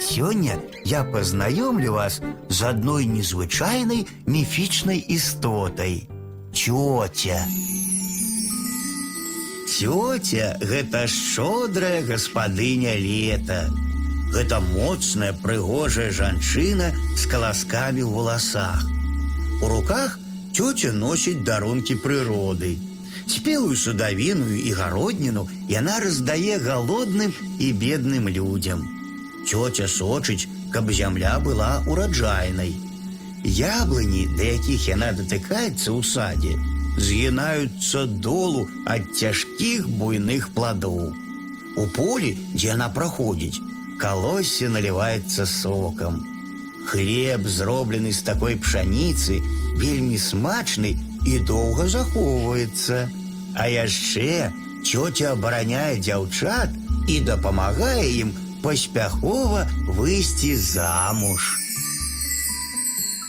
Сегодня я познакомлю вас с одной незвычайной мифичной истотой. Тетя. Тетя – гэта шчодрая гаспадыня лета. Гэта моцная, прыгожая жанчына з каласкамі ў валасах. У руках тетя носіць дарункі прыроды. Спелую садавіну і гародніну яна раздае галодным і бедным людям. Тетя сочыць, каб зямля была ураджайнай. Яблыні, да якіх яна датыкаецца ў садзе, згінаюцца долу ад цяжкіх буйных пладоў. У полі, дзе яна праходзіць, калоссе наліваецца сокам. Хлеб, зроблены з такой пшаніцы, вельмі смачны і доўга захоўваецца. А яшчэ цёця абараняе дзяўчат і дапамагае ім паспяхова выйсці замуж.